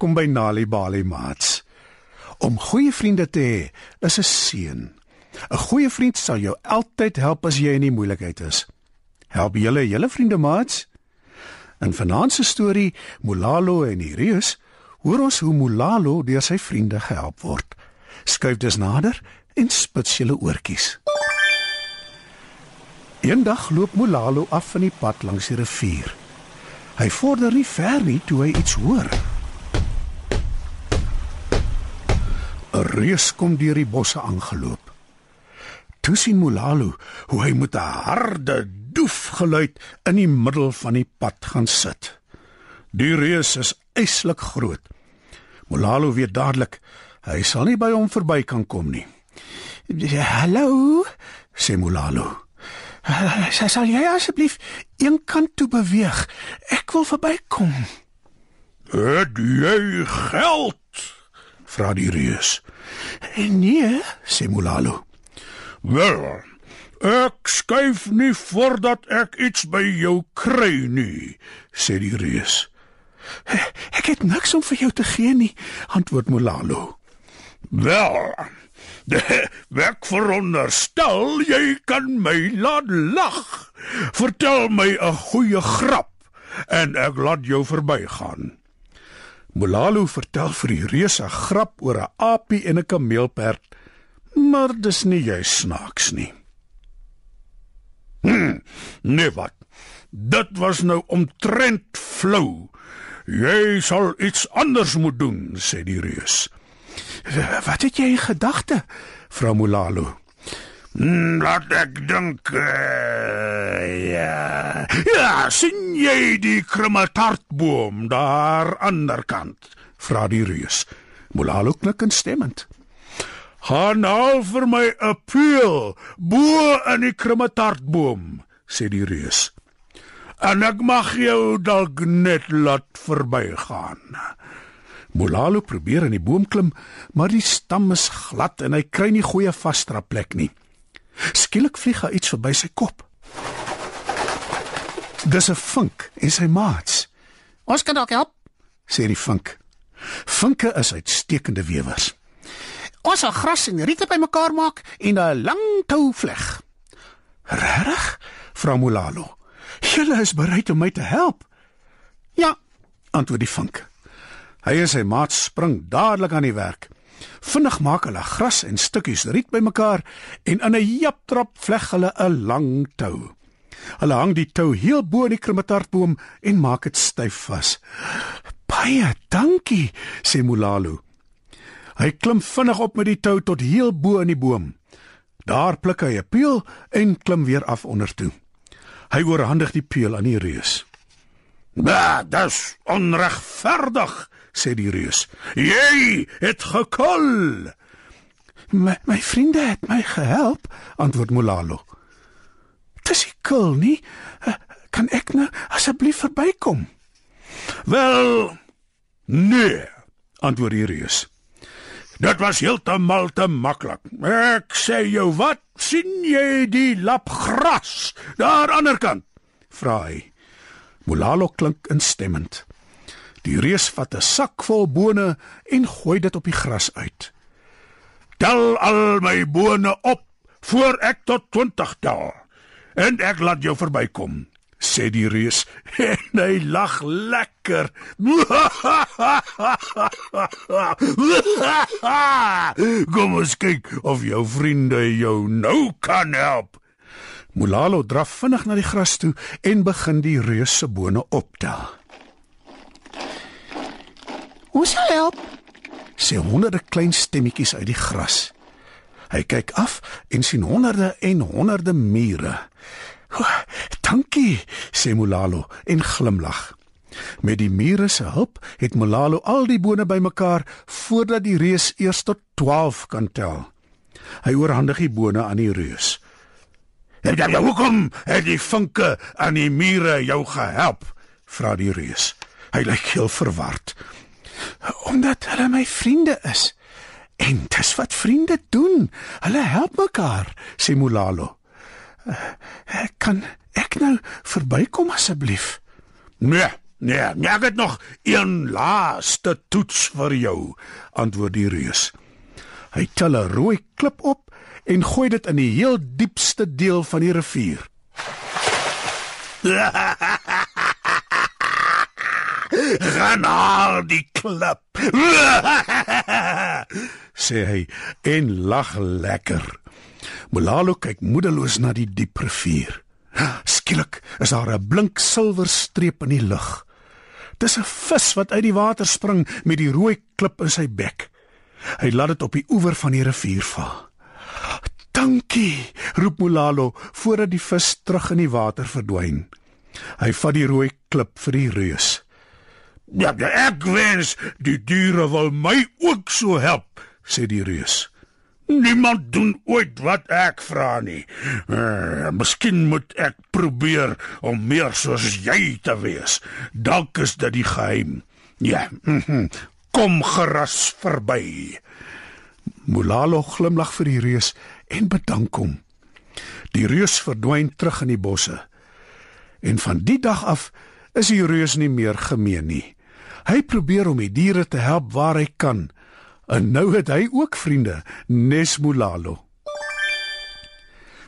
Welkom by Nali Bali Mats. Om goeie vriende te hê is 'n seën. 'n Goeie vriend sal jou altyd help as jy in die moeilikheid is. Help julle julle vriende maats. In vanaand se storie Mulalo en die reus, hoor ons hoe Mulalo deur sy vriende gehelp word. Skuif dus nader en spits julle oortjies. Eendag loop Mulalo af van die pad langs die rivier. Hy vorder nie ver nie toe hy iets hoor. 'n Reus kom deur die bosse aangeloop. Toe sien Mulalo hoe hy met 'n harde doef geluid in die middel van die pad gaan sit. Die reus is eislik groot. Mulalo weet dadelik hy sal nie by hom verby kan kom nie. "Hallo," sê Mulalo. "Sy sal jy asseblief een kant toe beweeg. Ek wil verbykom." Het jy geld? Vra die reus. "Nee," sê Mulalo. Wel, ek skuif nie voordat ek iets by jou kry nie, sê die reus. "Ek het niks om vir jou te gee nie," antwoord Mulalo. Wel, ek veronderstel jy kan my laat lag. Vertel my 'n goeie grap en ek laat jou verbygaan. Mulalo vertel vir die reus 'n grap oor 'n aapie en 'n kameelperd, maar dis nie jy snaaks nie. Nee wat. Dit was nou omtrent flou. Jy sal iets anders moet doen, sê die reus. "Wat het jy in gedagte?" vra Mulalo. Laat ek dink. Uh, ja. Ja, sien jy die krummeltartboom daar aanderkant? vra die reus. Mulalo knik instemmend. Gaan al vir my 'n peel bo in die krummeltartboom, sê die reus. En ek mag jou dalk net laat verbygaan. Mulalo probeer in die boom klim, maar die stam is glad en hy kry nie goeie vasdra plek nie. Skielik vlieg daar iets verby sy kop. Dis 'n vink en sy maats. Ons kan dalk help. sê die vink. Vinke is uitstekende wewers. Ons sal gras en riete bymekaar maak en 'n lang tou vleg. Regtig? vra Mulalo. Julle is bereid om my te help? Ja, antwoord die vink. Hy en sy maat spring dadelik aan die werk. Vinnig maak hulle gras en stukkies riet bymekaar en in 'n japtrap vleg hulle 'n lang tou. Hulle hang die tou heel bo in die krummetartboom en maak dit styf vas. "Baie dankie," sê Mulalo. Hy klim vinnig op met die tou tot heel bo in die boom. Daar pluk hy 'n peel en klim weer af onder toe. Hy oorhandig die peel aan die reus. "Ba, dis onregverdig," sê die reus. "Jy het gekol." My, my vriende het my gehelp, antwoord Mulalo. Dis nie kul nie. Eh, Kan ek nou asseblief verbykom? Wel, nee, antwoord die reus. Dit was heeltemal te maklik. Ek sê jou wat, sien jy die lap gras daar aan die ander kant? vra hy. Mulalo klink instemmend. Die reus vat 'n sak vol bone en gooi dit op die gras uit. Tel al my bone op voor ek tot 20 tel en ek laat jou verbykom, sê die reus en hy lag lekker. Kom ons kyk of jou vriende jou nou kan help. Mulalo draf vinnig na die gras toe en begin die reus se bone optel. Ons sal help. Sê honderde klein stemmetjies uit die gras. Hy kyk af en sien honderde en honderde mure. "O, "Dankie," sê Mulalo en glimlag. Met die mure se hulp het Mulalo al die bone bymekaar voordat die reus eers tot 12 kan tel. Hy oorhandig die bone aan die reus. En dan hoekom het die vinke aan die mure jou gehelp? vra die reus. Hy lyk heel verward. Omdat hulle my vriende is. En dis wat vriende doen. Hulle help mekaar, sê Mulalo. "Eh, Ek kan ek nou verbykom asseblief? Nee, Nee, nee, ek het nog een laaste toets vir jou, antwoord die reus. Hy tel 'n rooi klip op en gooi dit in die heel diepste deel van die rivier. Gaan haal die klip. sê hy en lag lekker. Molalo kyk moedeloos na die diep rivier. Skielik is daar 'n blink silwer streep in die lug. Dis 'n vis wat uit die water spring met die rooi klip in sy bek. Hy laat dit op die oewer van die rivier val. "Dankie," roep Molalo voordat die vis terug in die water verdwyn. Hy vat die rooi klip vir die reus. Ja, ja, ek wens die diere wil my ook so help, sê die reus. Niemand doen ooit wat ek vra nie. Uh, miskien moet ek probeer om meer soos jy te wees. Dalk is dit die geheim. Ja. Mm -hmm. Kom gerus verby. Molalo glimlag vir die reus en bedank hom. Die reus verdwyn terug in die bosse. En van die dag af is die reus nie meer gemeen nie. Hy probeer om die diere te help waar hy kan. En nou het hy ook vriende, Nes Molalo.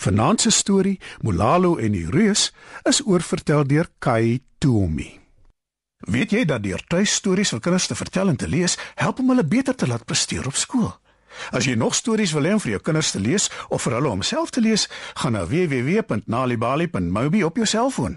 Vanaand se storie, Molalo en die reus, is oorvertel deur Kai Toomi. Weet jy dat deur tuistories vir kinders te vertel en te lees, help om hulle beter te laat presteer op skool? As jy nog stories wil hê om vir jou kinders te lees of vir hulle om self te lees, gaan na www.nalibali.mobi op jou selfoon.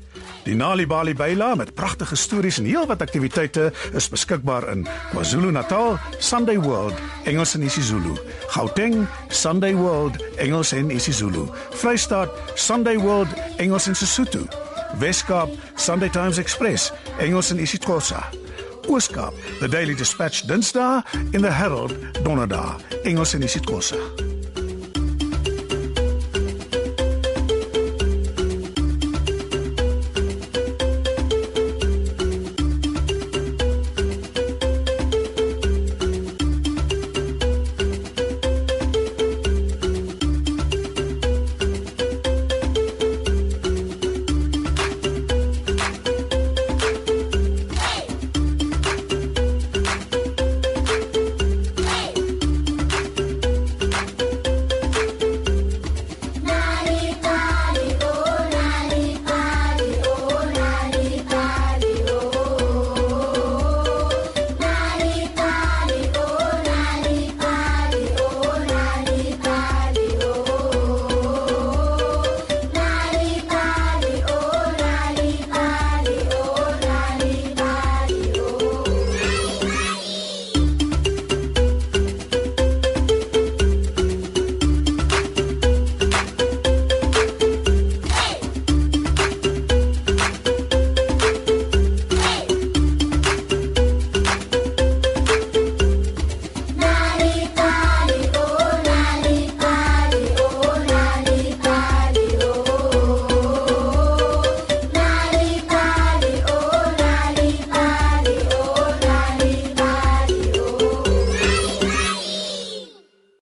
Die Nali Bali Baila met pragtige stories en heelwat aktiwiteite is beskikbaar in KwaZulu-Natal, Sunday World, Engels en isiZulu, Gauteng, Sunday World, Engels en isiZulu, Vrystaat, Sunday World, Engels en Sesotho, Weskaap, Sunday Times Express, Engels en isiXhosa. Ooskaap, The Daily Dispatch Dinsdae en The Herald Donderdag, Engels en isiXhosa.